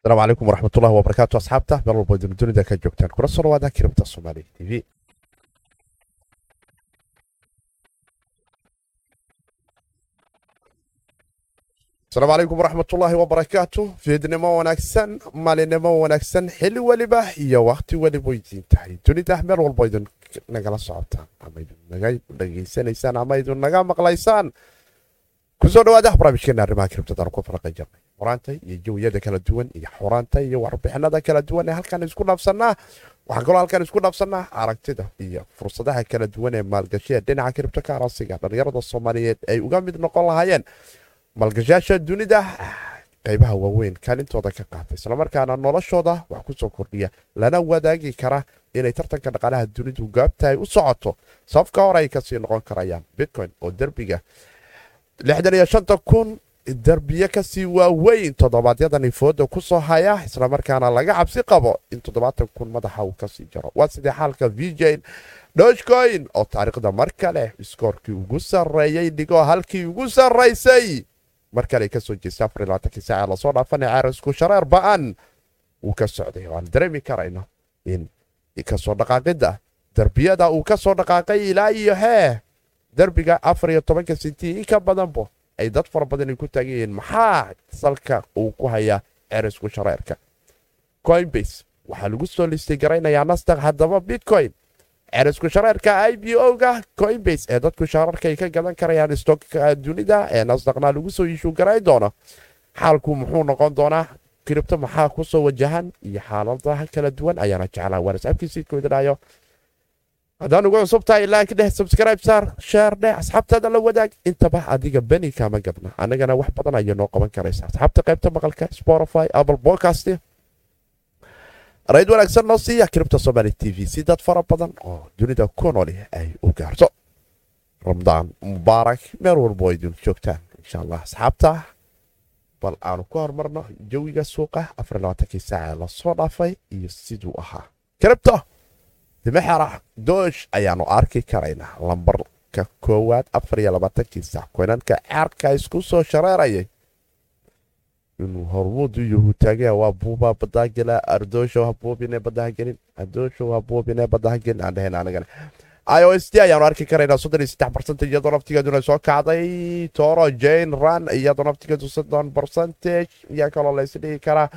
asalaamu calaykum waraxmatullahi wabarakaatu asxaabta meel walbo idin dunida ka joogtaan kula soo dhawaada kiribta soomaaliya t v asalaamu calaykum waraxmatullaahi wabarakaatu fiidnimo wanaagsan maalinimo wanaagsan xili weliba iyo wakhti weliba idiin tahay dunida meel walbo idin nagala socotaan ama idin naga dhegaysanaysaan ama idin naga maqlaysaan ku soo dhawaada barnaamijkeena arrimaha kiribtadaan ku faraqan jirnay xoraanta iyo jawiyada kala duwan iyo xoraanta iyo warbixinada kala duwan ee halkan isku dhaafsanaa waxaan kaloo halkan isku dhaafsanaa aragtida iyo fursadaha kala duwan ee maalgashiya dhinaca kiribto ka dhallinyarada soomaaliyeed ay uga mid noqon lahaayeen. Maalgashayaasha dunida qaybaha waaweyn kaalintooda ka qaata islamarkaana noloshooda wax ku soo kordhiya lana wadaagi kara inay tartanka dhaqaalaha dunidu gaabtahay u socoto. Safka hore ay ka sii noqon karayaan bitcoin oo derbiga lixdan iyo shanta kun derbiye ka sii waaweyn toddobaadyadani fooda ku soo haya islamarkaana laga cabsi qabo in toddobaatan kun madaxa uu ka sii jaro. Waa sidee xaalka vjn dogecoin oo taariikhda mar kale iskoorkii ugu sarreeyey dhigoo halkii ugu sarraysay mar kale ka soo jeesta afar iyo labaatankii saaca la soo dhaafana caarisku shareer ba'an wuu ka socday. Waan dareemi karayno in ka soo dhaqaaqidda derbiyada uu ka soo dhaqaaqay ilaa iyo hee derbiga afar iyo tobanka sintii in ka badanbo ay dad fara badan ku taagan yihiin maxaa salka uu ku hayaa cerisku shareerka? Coinbase waxaa lagu soo listay garaynayaa nasdaq haddaba bitcoin. Cerisku shareerka i b o-ga coinbase ee dadku shareerka ay ka gadan karayaan stokka dunida ee nasdaqna lagu soo iishuu garay doono. Xaalku muxuu noqon doonaa kiribto maxaa ku soo wajahan? Iyo xaaladaha kala duwan ayaana jeclaa. Warsabkiisiidkoodanayo haddaan ugu cusub tahay ilaanka dheh subscribe saar sheer dheh asxaabtaada la wadaag. Intaba adiga beni kaama gabna. Annagana wax badan ayaa noo qaban karaysa asxaabta qaybta maqalka spotify apple podcast. Rayd wanaagsan noo siiya kiribta somaali t v. Si dad fara badan oo dunida ku nooli ay u gaarto. Ramadaan mubaarak meel walbo idin joogtaan insha allah asxaabta bal aanu ku hormarno jawiga suuqa. Afar labaatankii saaca la soo dhaafay iyo siduu ahaa. Kiribto dimexera doosh ayaanu arki karaynaa lambarka koowaad afar iyo labaatankii sac koynanka ceerka isku soo shareerayay. Inuu hormuudu yuhu taagaya waa buubaa badaagela ardoosho ha buubine badahagelin ardoosho ha buubine badahagelin aan dhehayna anigana i o s d ayaanu arki karaynaa soddon iyo saddex barcent iyadoo naftigeeduna soo kacday toro jane ran iyadoo naftigeedu soddon barcentage ayaa kaloo la isdhigi karaa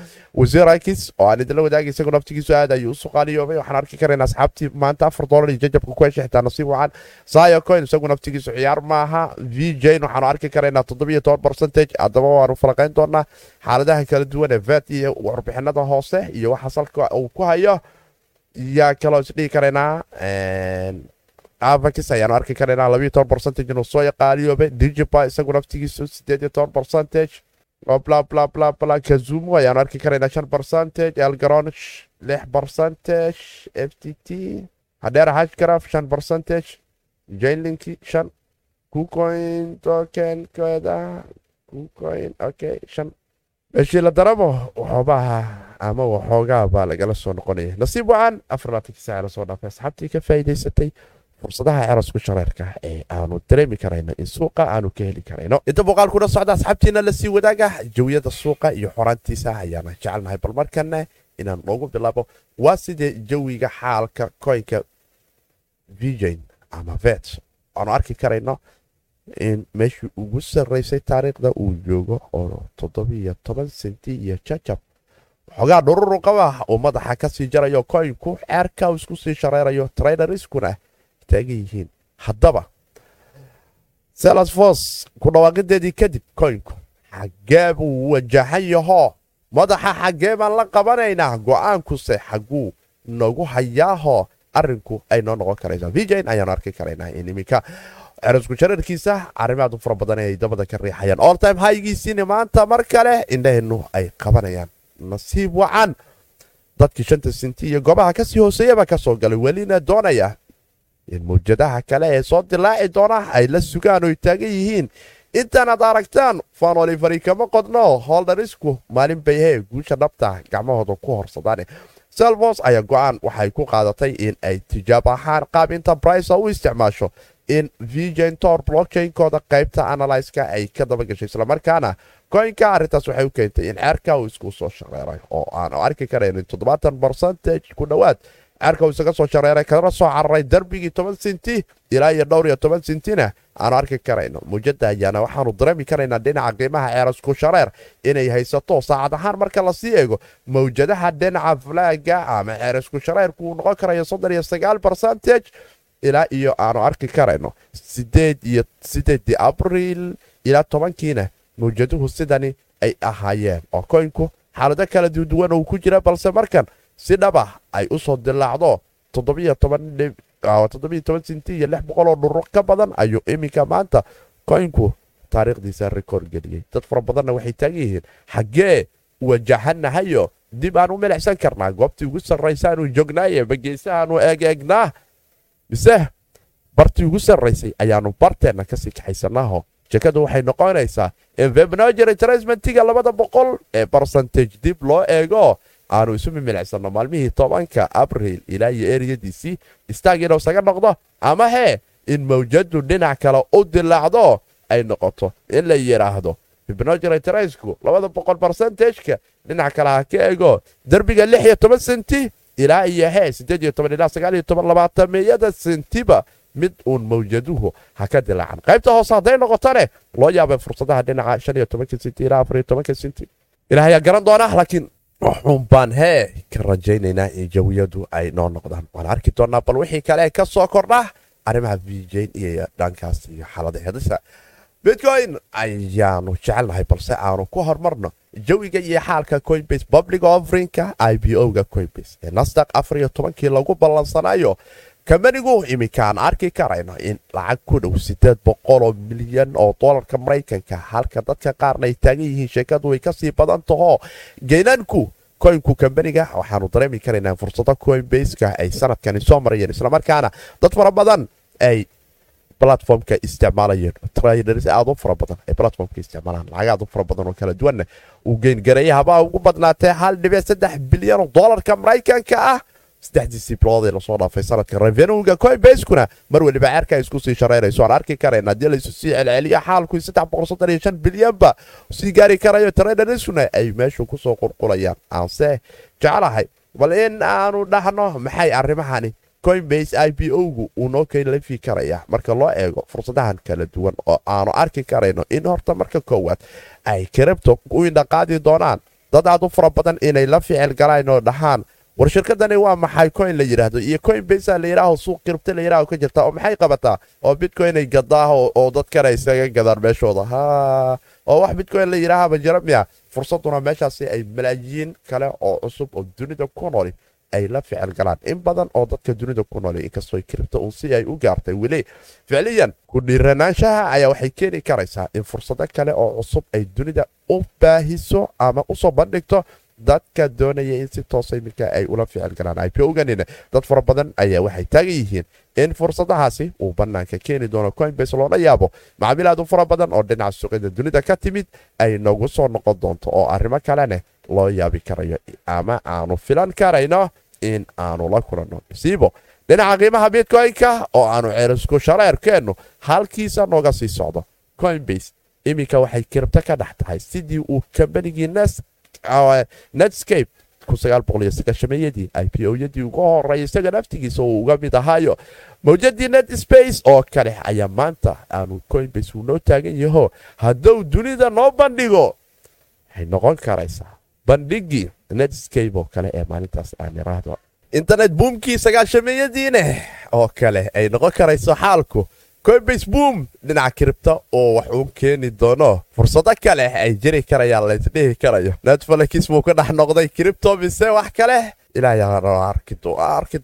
wasiir akis oo aan idinla wadaagay isagoo naftigiisu aad ayuu u suqaaliyoobay waxaan arki karaynaa asxaabtii maanta afar dolar iyo jajabka ku heshay nasiib wacan sayo coin isagu naftigiisu ciyaar maaha v jane waxaanu arki karaynaa toddobiyo toban barcentage haddaba waanu falaqayn doonaa xaaladaha kala duwan ee vet iyo warbixinada hoose iyo waxa salka uu ku hayo yaa kaloo isdhigi karaynaa avakis ayaanu arki karaynaa labiyo toban barcentage inuu soo yaqaaliyoobay digiba isagu naftigiisu sideed iyo toban barcentage oo bla bla bla bla kazumo ayaanu arki karaynaa shan barcentage elgaronish lix barcentage f t t hadheer hashgraf shan barcentage jainlinki shan kucoin tokenkooda kucoin okay shan. Meeshii la darabo waxoobaha ama waxoogaa baa lagala soo noqonaya. Nasiib wacan afar labaatankii saaca la soo dhaafay asxaabtii ka faa'iidaysatay fursadaha cerasku shareerka ee aanu dareemi karayno in suuqa aanu ka heli karayno. Inta muuqaalkuna socda asxaabtiina la sii wadaaga jawiyada suuqa iyo xoraantiisa ayaana jecelnahay bal markana inaan noogu bilaabo waa sidee jawiga xaalka koynka vjn ama vet aanu arki karayno in meeshii ugu sarraysay taariikhda uu joogo oo toddobiyo toban senti iyo jajab waxoogaa dhururu qaba uu madaxa ka sii jarayo koynku ceerka uu isku sii shareerayo traidariskuna taagan yihiin. Haddaba selasfos ku dhawaaqideedii kadib koynku xaggee buu wajahan yahoo madaxa xaggee baan la qabanaynaa go'aankuse xagguu nagu hayaahoo arinku ay noo noqon karaysaa. Vjn ayaanu arki karaynaa in iminka cerasku shareerkiisa arrimaadu fara badan ay dabada ka riixayaan. Oltime haygiisiina maanta mar kale indhaheennu ay qabanayaan nasiib wacan. Dadkii shanta sinti iyo goobaha ka sii hooseeyaba ka soo galay welina doonaya in mawjadaha kale ee soo dilaaci doona ay la sugaan oy taagan yihiin. Intaanaad aragtaan fanoli fari kama qodno. Holdharisku maalin bay hee guusha dhabta gacmahooda ku horsadaan. Selvos ayaa go'aan waxay ku qaadatay in ay tijaab ahaan qaab enterprise u isticmaasho in vgentor blockchainkooda qaybta analyska ay ka dabagashay islamarkaana koynka arrintaas waxay u keentay in ceerka uu isku soo shareeray oo aanu arki karaynin toddobaatan barcentage ku dhowaad. Ceerka uu isaga soo shareeray kana soo cararay darbigii toban sinti ilaa iyo dhowr iyo toban sintina. Aanu arki karayno muujada ayaana waxaanu dareemi karaynaa dhinaca qiimaha ceerasku shareer inay haysato saacad ahaan marka la sii eego mawjadaha dhinaca flaaga ama ceerasku shareerku uu noqon karayo soddon iyo sagaal barcentage ilaa iyo aanu arki karayno. Sideed iyo sideedii abriil ilaa tobankiina mawjaduhu sidani ay ahaayeen. Oo koynku xaalado kala duwan uu ku jira balse markan si dhaba ay u soo dilaacdo sinti iyo boqoloo dhuro ka badan ayuu iminka maanta koynku taariikhdiisa rikoord geliyey. Dad fara badanna waxay taagan yihiin xaggee wajahanahayo dib aan u milicsan karnaa. Goobtii ugu sarraysaanuu joognaaye bageysahaanu eegeegnaa mise bartii ugu sarraysay ayaanu barteenna ka sii kaxaysanaho sheekadu waxay noqonaysaa in vebnoger trasmentiga labada boqol ee barcentage dib loo eego aanu isu mimilicsanno maalmihii tobanka abriil ilaa iyo eriyadiisii istaag inuu isaga noqdo ama hee in mawjadu dhinac kale u dilaacdo ay noqoto in la yidhaahdo vibnogeretrasku labada boqol barcentageka dhinac kale ha ka ego derbiga lix iyo toban senti ilaa iyo hee siddeed iyo toban ilaa sagaal iyo toban labaatameyada sentiba mid uun mawjaduhu. Ha ka dilaacan qaybta hoose hadday noqotone loo yaabay fursadaha dhinaca shan iyo tobanka senti ilaa afar iyo tobanka senti ilaah ayaa garan doona laakiin waxuun baan hee ka rajaynaynaa in jawiyadu ay noo noqdaan. Waan arki doonaa bal wixii kale ka soo kordha arrimaha vijayn iyo dhankaas iyo xaalada hedisa bitcoin ayaanu jecelnahay balse aanu ku horumarno jawiga iyo xaalka coinbase public offerinka i b o-ga coinbase. Ee nasdaq afar iyo tobankii lagu ballansanayo kamanigu iminkaan arki karayno in lacag ku dhow sideed boqoloo milyan oo dolarka maraykanka halka dadka qaarna ay taagan yihiin sheekadu way ka sii badan taho geynanku koynku kambaniga waxaanu dareemi karaynaa fursado coinbaska ay sanadkani soo marayeen islamarkaana dad fara badan ay platformka isticmaalayeen. Traders aad u fara badan ay platformka isticmaalaan lacag aad u fara badan oo kala duwanna. Uu geyngareeya habaa ugu badnaatee hal dhibic saddex bilyan oo dolarka maraykanka ah saddexdiisii bilood ee la soo dhaafay sanadka revenuga coinbasekuna mar weliba ceerka isku sii shareynayso aan arki karayna haddii laysu sii celceliyo xaalku bilyanba sii gaari karayo tradersuna ay meeshu ku soo qulqulayaan aanse jeclahay bal in aanu dhahno maxay arrimahani coinbase i b o-gu uu noo kalafi karaya marka loo eego fursadahan kala duwan oo aanu arki karayno in horta marka koowaad ay karabto u doonaan dad aad u fara badan inay la ficil galaan oo dhahaan war shirkadani waa maxay? Coin la yidhaahdo iyo coinbase la yidhaaho suuq kiribta la yidhaaho ka jirta oo maxay qabataa? Oo bitcoin ay gadaa oo dadkana isaga gadaan meeshooda. Ha! Oo wax bitcoin la yidhaahaba jira miya? Fursaduna meeshaasi ay malaayiin kale oo cusub oo dunida ku nooli ay la ficil galaan. In badan oo dadka dunida ku nool inkastoo kiribta uun si ay u gaartay weli. Ficliyan ku dhiiranaanshaha ayaa waxay keeni karaysaa in fursado kale oo cusub ay dunida u baahiso ama u soo bandhigto dadka doonaya in si toosa iminka ay ula ficil galaan ipo-ganina dad fara badan ayaa waxay taagan yihiin in fursadahaasi uu bannaanka keeni doono coinbase loola yaabo. Macaamiil aad u fara badan oo dhinaca suuqyada dunida ka timid ay nagu soo noqon doonto oo arrimo kalene loo yaabi karayo ama aanu filan karayno in aanu la kulanno masiibo. Dhinaca qiimaha bitcoin-ka oo aanu cerisku shareerkeennu halkiisa nooga sii socdo coinbase. Iminka waxay kiribto ka dhex tahay sidii uu kambanigii netscape yadii i p o-yadii uga horreeya isaga naftigiisa uu uga mid ahaayo. Mawjadii net space oo kale ayaa maanta aanu coinbase uu noo taagan yaho. Hadduu dunida noo bandhigo waxay noqon karaysaa bandhigii netscape oo kale ee maalintaas aan iraahdo internet buumkii sagaashameeyadiine oo kale ay noqon karayso xaalku coinbase boom. Dhinaca kiribta oo wax uu keeni doono. Fursado kale ay jiri karayaan laysdhihi karayo. Netflix muu ka dhex noqday kiribto mise wax kale? Ilaaarki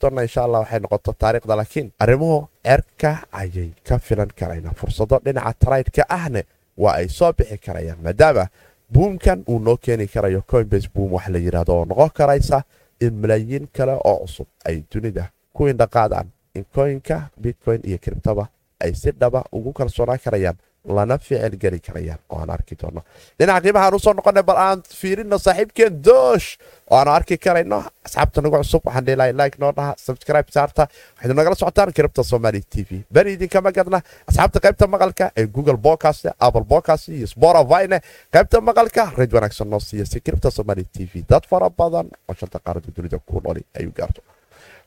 doona insha allah waxay noqoto taariikhda laakiin arrimuhu cerka ayay ka filan karayna. Fursado dhinaca taraydka ahne waa ay soo bixi karayaan maadaama buumkan uu noo keeni karayo coinbase boom wax la yidhahdo oo noqon karaysa in malaayiin kale oo cusub ay dunida ku indhaqaadaan in koyinka bitcoin iyo kiribtaba ay si dhaba ugu kalsoonaan karayaan lana ficil geli karayaan. Oo aan arki doono. Dhinaca qiimahaan u soo noqonay bal aan fiirino saaxiibkeen doosh! Oo aanu arki karayno asxaabta nagu cusub. Waxaan dhilahay like noo dhaha subscribe saarta. Waxaynu nagala socotaan kiribta somali t v. Beri idinkama gadna asxaabta qaybta maqalka ee google podcast apple podcast iyo spotifyne qaybta maqalka rayd wanaagsan noo siiya si kiribta somali t v. Dad fara badan oo shanta qaarada dunida ku nooli ayuu gaarto.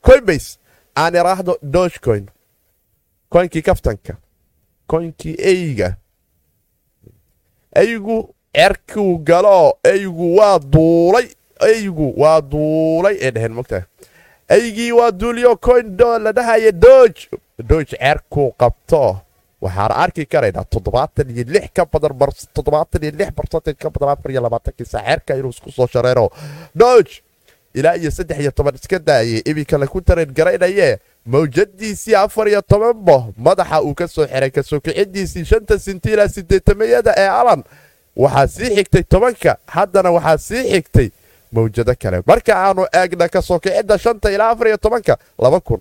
Coinbase aan iraahdo dogecoin coinkii kaftanka coinkii eyga eygu cerkuu galo. Eygu waa duulay. Eygu waa duulay. Ee dheheen mogtaha eygii waa duuliyo coin la dhahaya doj doj cerkuu qabto. Waxaan arki karaynaa toddobaatan iyo lix ka badan toddobaatan iyo lix barcentage ka badan afar iyo labaatankii saa cerka inuu isku soo shareero. Doj ilaa iyo saddex iyo toban iska daayay iminka laku tareen garaynaye mawjadiisii afar iyo tobanbo madaxa uu ka soo xiray ka soo kicidiisii shanta sinti ilaa sideetamayada ee alan waxaa sii xigtay tobanka haddana waxaa sii xigtay mawjado kale. Marka aanu eegna ka soo kicidda shanta ilaa afar iyo tobanka laba kun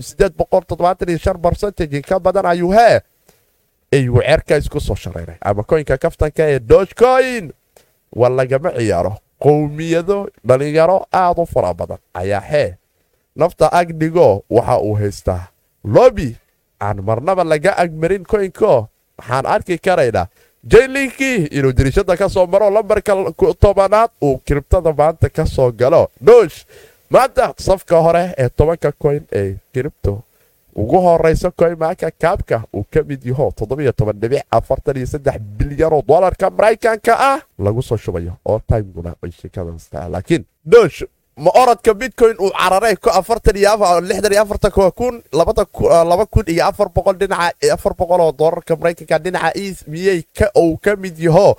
sideed boqol toddobaatan iyo shan barcentage ka badan ayuu hee ayuu cerka isku soo shareeray ama koynka kaftanka ee dogecoin waa lagama ciyaaro. Qowmiyado dhalinyaro aad u fara badan ayaa hee nafta agdhigo waxa uu haystaa. Lobi aan marnaba laga agmarin koynko. Waxaan arki karaynaa jaylinkii inuu dirishada ka soo maro lambarka tobanaad uu kiribtada maanta ka soo galo. Doosh maanta safka hore ee tobanka koyn ee kiribto. Ugu horaysa koymaaka kaabka uu ka mid yaho bilyanoo dolarka maraykanka ah. Lagu soo shubayo oo timeguna ay shekadaasta laakiin doosh ma orodka bitcoin uu cararay iyo boqol oo dolarka maraykanka dhinaca miyey ka uu ka mid yaho.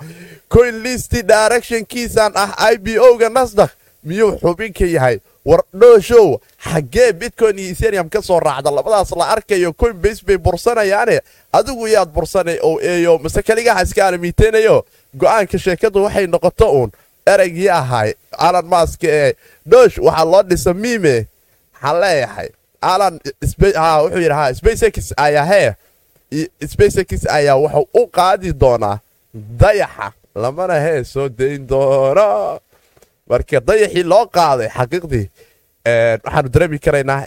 Coin listi directionkiisan ah i b o-ga nasdaq miyuu xubinka yahay? War dhooshow xaggee bitcoin iyo eterium ka soo raacda? Labadaas la arkayo coin base bay bursanayaane? Adigu yaad bursanay oo eeyo mase kaligaha iska alamiiteynayo go'aanka sheekadu waxay noqoto uun ereygii ahay alan mask ee doosh waxaa loo dhisa miime waxaan leeyahay. Alan wuxuu yidhi spacex ayaa hee spacex ayaa wuxuu u qaadi doonaa dayaxa. Lamana hee soo dayn doono. Marka dayaxii loo qaaday xaqiiqdii waxaanu dareemi karaynaa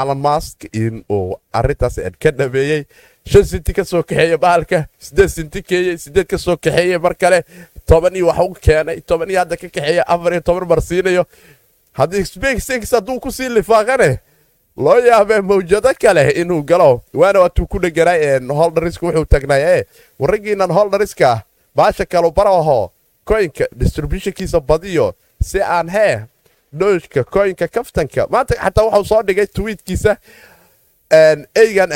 alan mask in arintaas ka dhameeyey. Shan sinti ka soo bahalka sideed sinti keeyey sideed ka soo kaxeeye mar kale toban iyo wax u keenay toban iyo hadda ka kaxeeye afar iyo toban mar siinayo. Haddii spacex hadduu ku sii lifaaqane loo yaabee mawjado kale inuu galo. Waana waatuu ku dheganay holdariska wuxuu tagnay ee warragiinan holdariska baasha kalu baraho koynka distributionkiisa badiyo si aan hee dooshka koynka kaftanka. Maanta xataa waxuu soo dhigay twiitkiisa eygan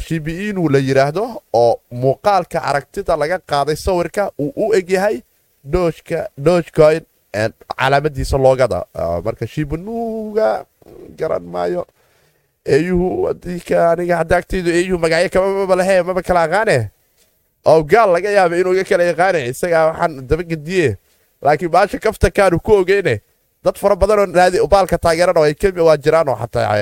shibiinu la yidhaahdo oo muuqaalka aragtida laga qaaday sawirka uu u egyahay dogecoin calaamadiisa loogada marka shibinuuga garan maayo. Eyuhu aniga hadda agtaydu eyuhu magacyo kamamaba lehe maba kala aqaane? Oo gaal laga yaaba inuu iga kala yaqaane isagaa waxaan dabagediye laakiin baasha kaftankaanu ku ogeyne dad fara badanoo baalka taageerana waa jiraanoo xataa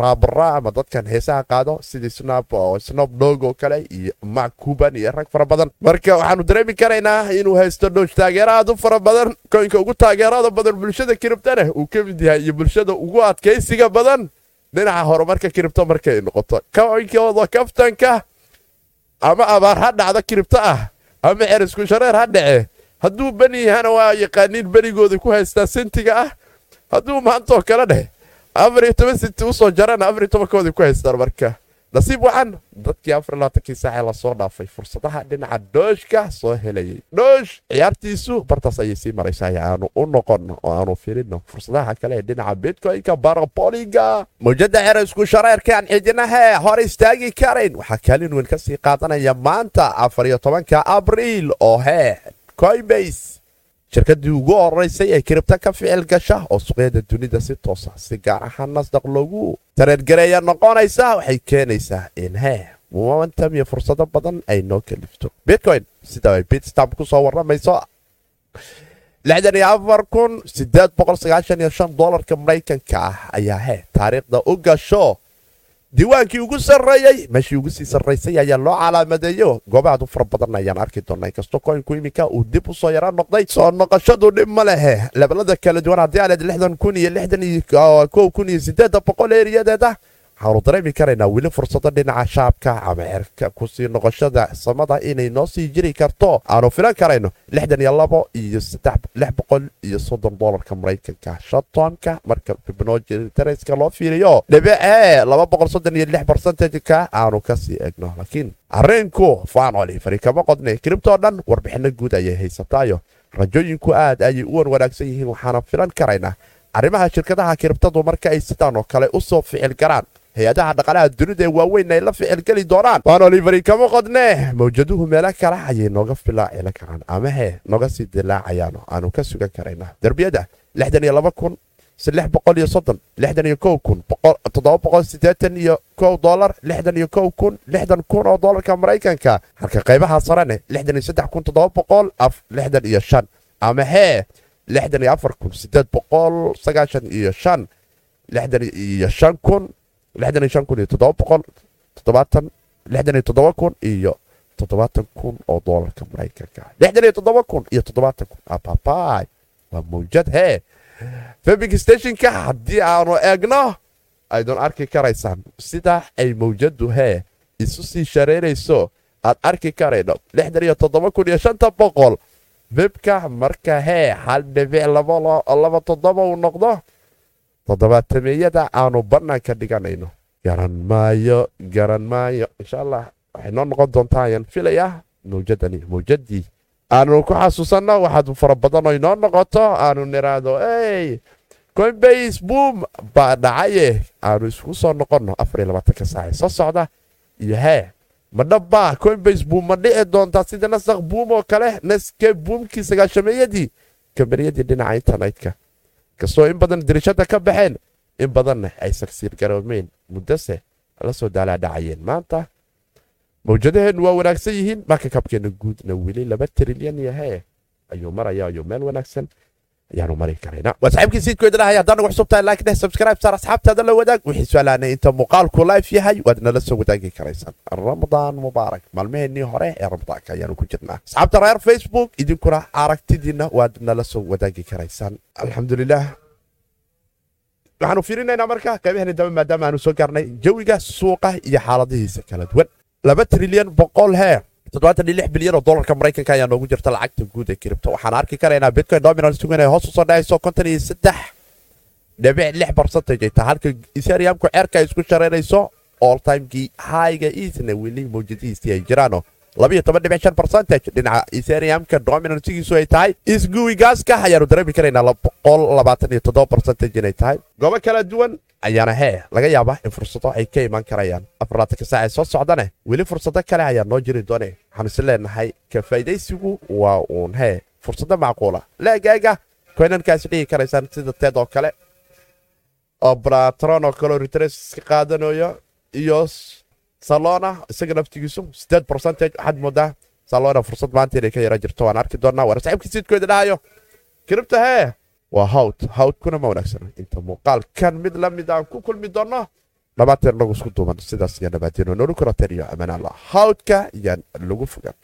raabara ama dadkan heesaha qaado sidii snob dog oo kale iyo mac cuban iyo rag fara badan. Marka waxaanu dareemi karaynaa inuu haysto dhoosh taageero aad u fara badan koynka ugu taageerada badan bulshada kiribtana uu ka mid yahay iyo bulshada ugu adkaysiga badan dhinaca horumarka kiribto markay noqoto. Koynkooda kaftanka ama abaar ha dhacdo kiribto ah ama cerisku shareer ha dhace hadduu beni yahana waa yaqaaniin benigooda ku haystaa sentiga ah hadduu maantoo kale dheh afar iyo toban senti u soo jarana afar iyo tobankoodii ku haystaan marka. Nasiib waxan dadkii afar iyo labaatankii saacee la soo dhaafay fursadaha dhinaca dhooshka soo helayay. Dhoosh ciyaartiisu bartaas ayay sii maraysaa aanu u noqon oo aanu firino fursadaha kale ee dhinaca bitcoinka barapoliga mawjada xera isku shareerkaan xidinahee hor istaagi karayn waxaa kaalin weyn ka sii qaadanaya maanta afar iyo tobanka abriil oo hee coinbase. Shirkadii ugu horeysay ee kiribta ka ficil gasha oo suqyada dunida si toosa si gaar ahaan nasdaq loogu tareergareeya noqonaysa waxay keenaysaa in hee momentum iyo fursado badan ay noo kalifto. Bitcoin sida ay bitstamp ku soo waramayso dolarka maraykanka ah ayaa he taariikhda u gasho diiwaankii ugu sarreeyey meeshii ugu sii sarraysay ayaa loo calaamadeeyo. Goobahaad u fara badan ayaan arki doonaa. Inkastoo koynku iminka uu dib u soo yara noqday soo noqoshadu dhib ma lehe. Lebalada kala duwan haddii aaned lixdan kun iyo lixdan iyo kow kun iyo siddeedda boqol eeriyadeeda waxaanu dareemi karaynaa weli fursado dhinaca shaabka ama xerka ku sii noqoshada samada inay noo sii jiri karto. Aanu filan karayno lixdan iyo labo iyo lix boqol iyo soddon dolarka maraykanka. Shatomka marka fibnojetereska loo fiiriyo dhibicee barsentajka aanu ka sii egno laakiin arrinku faanoli fari kama qodne kiribtoo dhan warbixino guud ayay haysataayo. Rajooyinku aad ayay u wanwanaagsan yihiin waxaana filan karaynaa arrimaha shirkadaha kiribtadu marka ay sidaan oo kale u soo ficil garaan hay'adaha dhaqaalaha dunida ee waaweyn ay la ficilgeli doonaan. Waanoliveri kama qodne. Mawjaduhu meelo kale ayay nooga filaacili karaan. Amahe nooga sii dilaacayaano aanu ka sugan karayna derbiyada oo dolarka maraykanka. Halka qaybaha sarene amahee iyo lixdan iyo shan kun iyo toddoba boqol toddobaatan lixdan iyo toddoba kun iyo toddobaatan kun oo doolarka maraykanka lixdan iyo toddoba kun iyo toddobaatan kun ababaay waa mawjad hee fabig stationka haddii aanu eegno aydun arki karaysaan sida ay mawjadu hee isu sii shareerayso aad arki karayno lixdan iyo toddoba kun iyo shanta boqol bebka marka hee hal dhibic laba toddoba uu noqdo toddobaatameeyada aanu bannaanka dhiganayno. Garan maayo garan maayo. Insha allah waxay noo noqon doontaa ayaan filayaa mawjadani mawjadii aanu ku xasuusanno waxaad fara badan oo inoo noqoto aanu niraahdo ey coinbase boom baa dhacaye. Aanu isku soo noqonno afar iyo labaatanka saace soo socda iyo hee ma dhabbaa coinbase boom ma dhici doontaa sida nasakh boom oo kale naske boomkii sagaashameeyadii kambaniyadii dhinaca internetka kastoo in badan dirishada ka baxeen in badanna ay sagsiir garoomeen muddose la soo daalaadhacayeen maanta mawjadaheennu waa wanaagsan yihiin marka kabkeenna guudna weli laba trilyan yahe ayuu maraya ayuu meel wanaagsan ayaanu mari karaynaa waa saxiibkii siidkoeda dhahay haddaan nagu xusub tahay like dheh subscribe saar asxaabtaada la wadaag wixii su'aalaanay inta muuqaalku live yahay waad nala soo wadaagi karaysaan ramadaan mubaarak maalmaheennii hore ee ramadaanka ayaanu ku jirnaa asxaabta reer facebook idinkuna aragtidiinna waad nala soo wadaagi karaysaan alxamdulilah waxaanu fiirinaynaa marka qaybaheeni dambe maadaama aanu soo gaarnay jawiga suuqa iyo xaaladihiisa kala duwan laba trilyan boqol hee toddobaatan iyo lix bilyan oo dolarka maraykanka ayaa noogu jirta lacagta guud ee kiribto waxaan arki karaynaa bitcoin dominance inay hoos u soo dhacayso konton iyo saddex dhibic lix barcentage ay tahay. Halka ethereumku ceerka ay isku shareerayso all timekii isna weli mawjadihiisii ay jiraano labiyo toban dhibic shan percentage. Dhinaca ethereumka dominancegiisu ay tahay isguwi gaaska ayaanu dareemi karaynaa boqol labaatan iyo toddoba percentage inay tahay. Goobo kala duwan ayaana hee laga yaabaa in fursado ay ka iman karayaan. Afarlaatanka saac ee soo socdane weli fursado kale ayaa noo jiri doone waxaanu is leenahay ka faa'idaysigu waa uun. Hee fursado macquula. Leegaaga koynankaasi dhigi karaysaan sida teed oo kale. Oo bratron oo kale oo retres ka qaadanayo iyo salona isaga naftigiisu sideed percentage waxaad moodaa salona fursad maanta inay ka yara jirto. Waan arki doonaa waana saxiibkii sidkooda dhahayo kiribta hee waa hawd hawdkuna ma wanaagsana inta muuqaalkan mid la mid aan ku kulmi doonno dhammaanteen nagu isku duuban sidaas iyo nabaadeen oo nooli karateen iyo amaan allah hawdka yaan lagu fogaan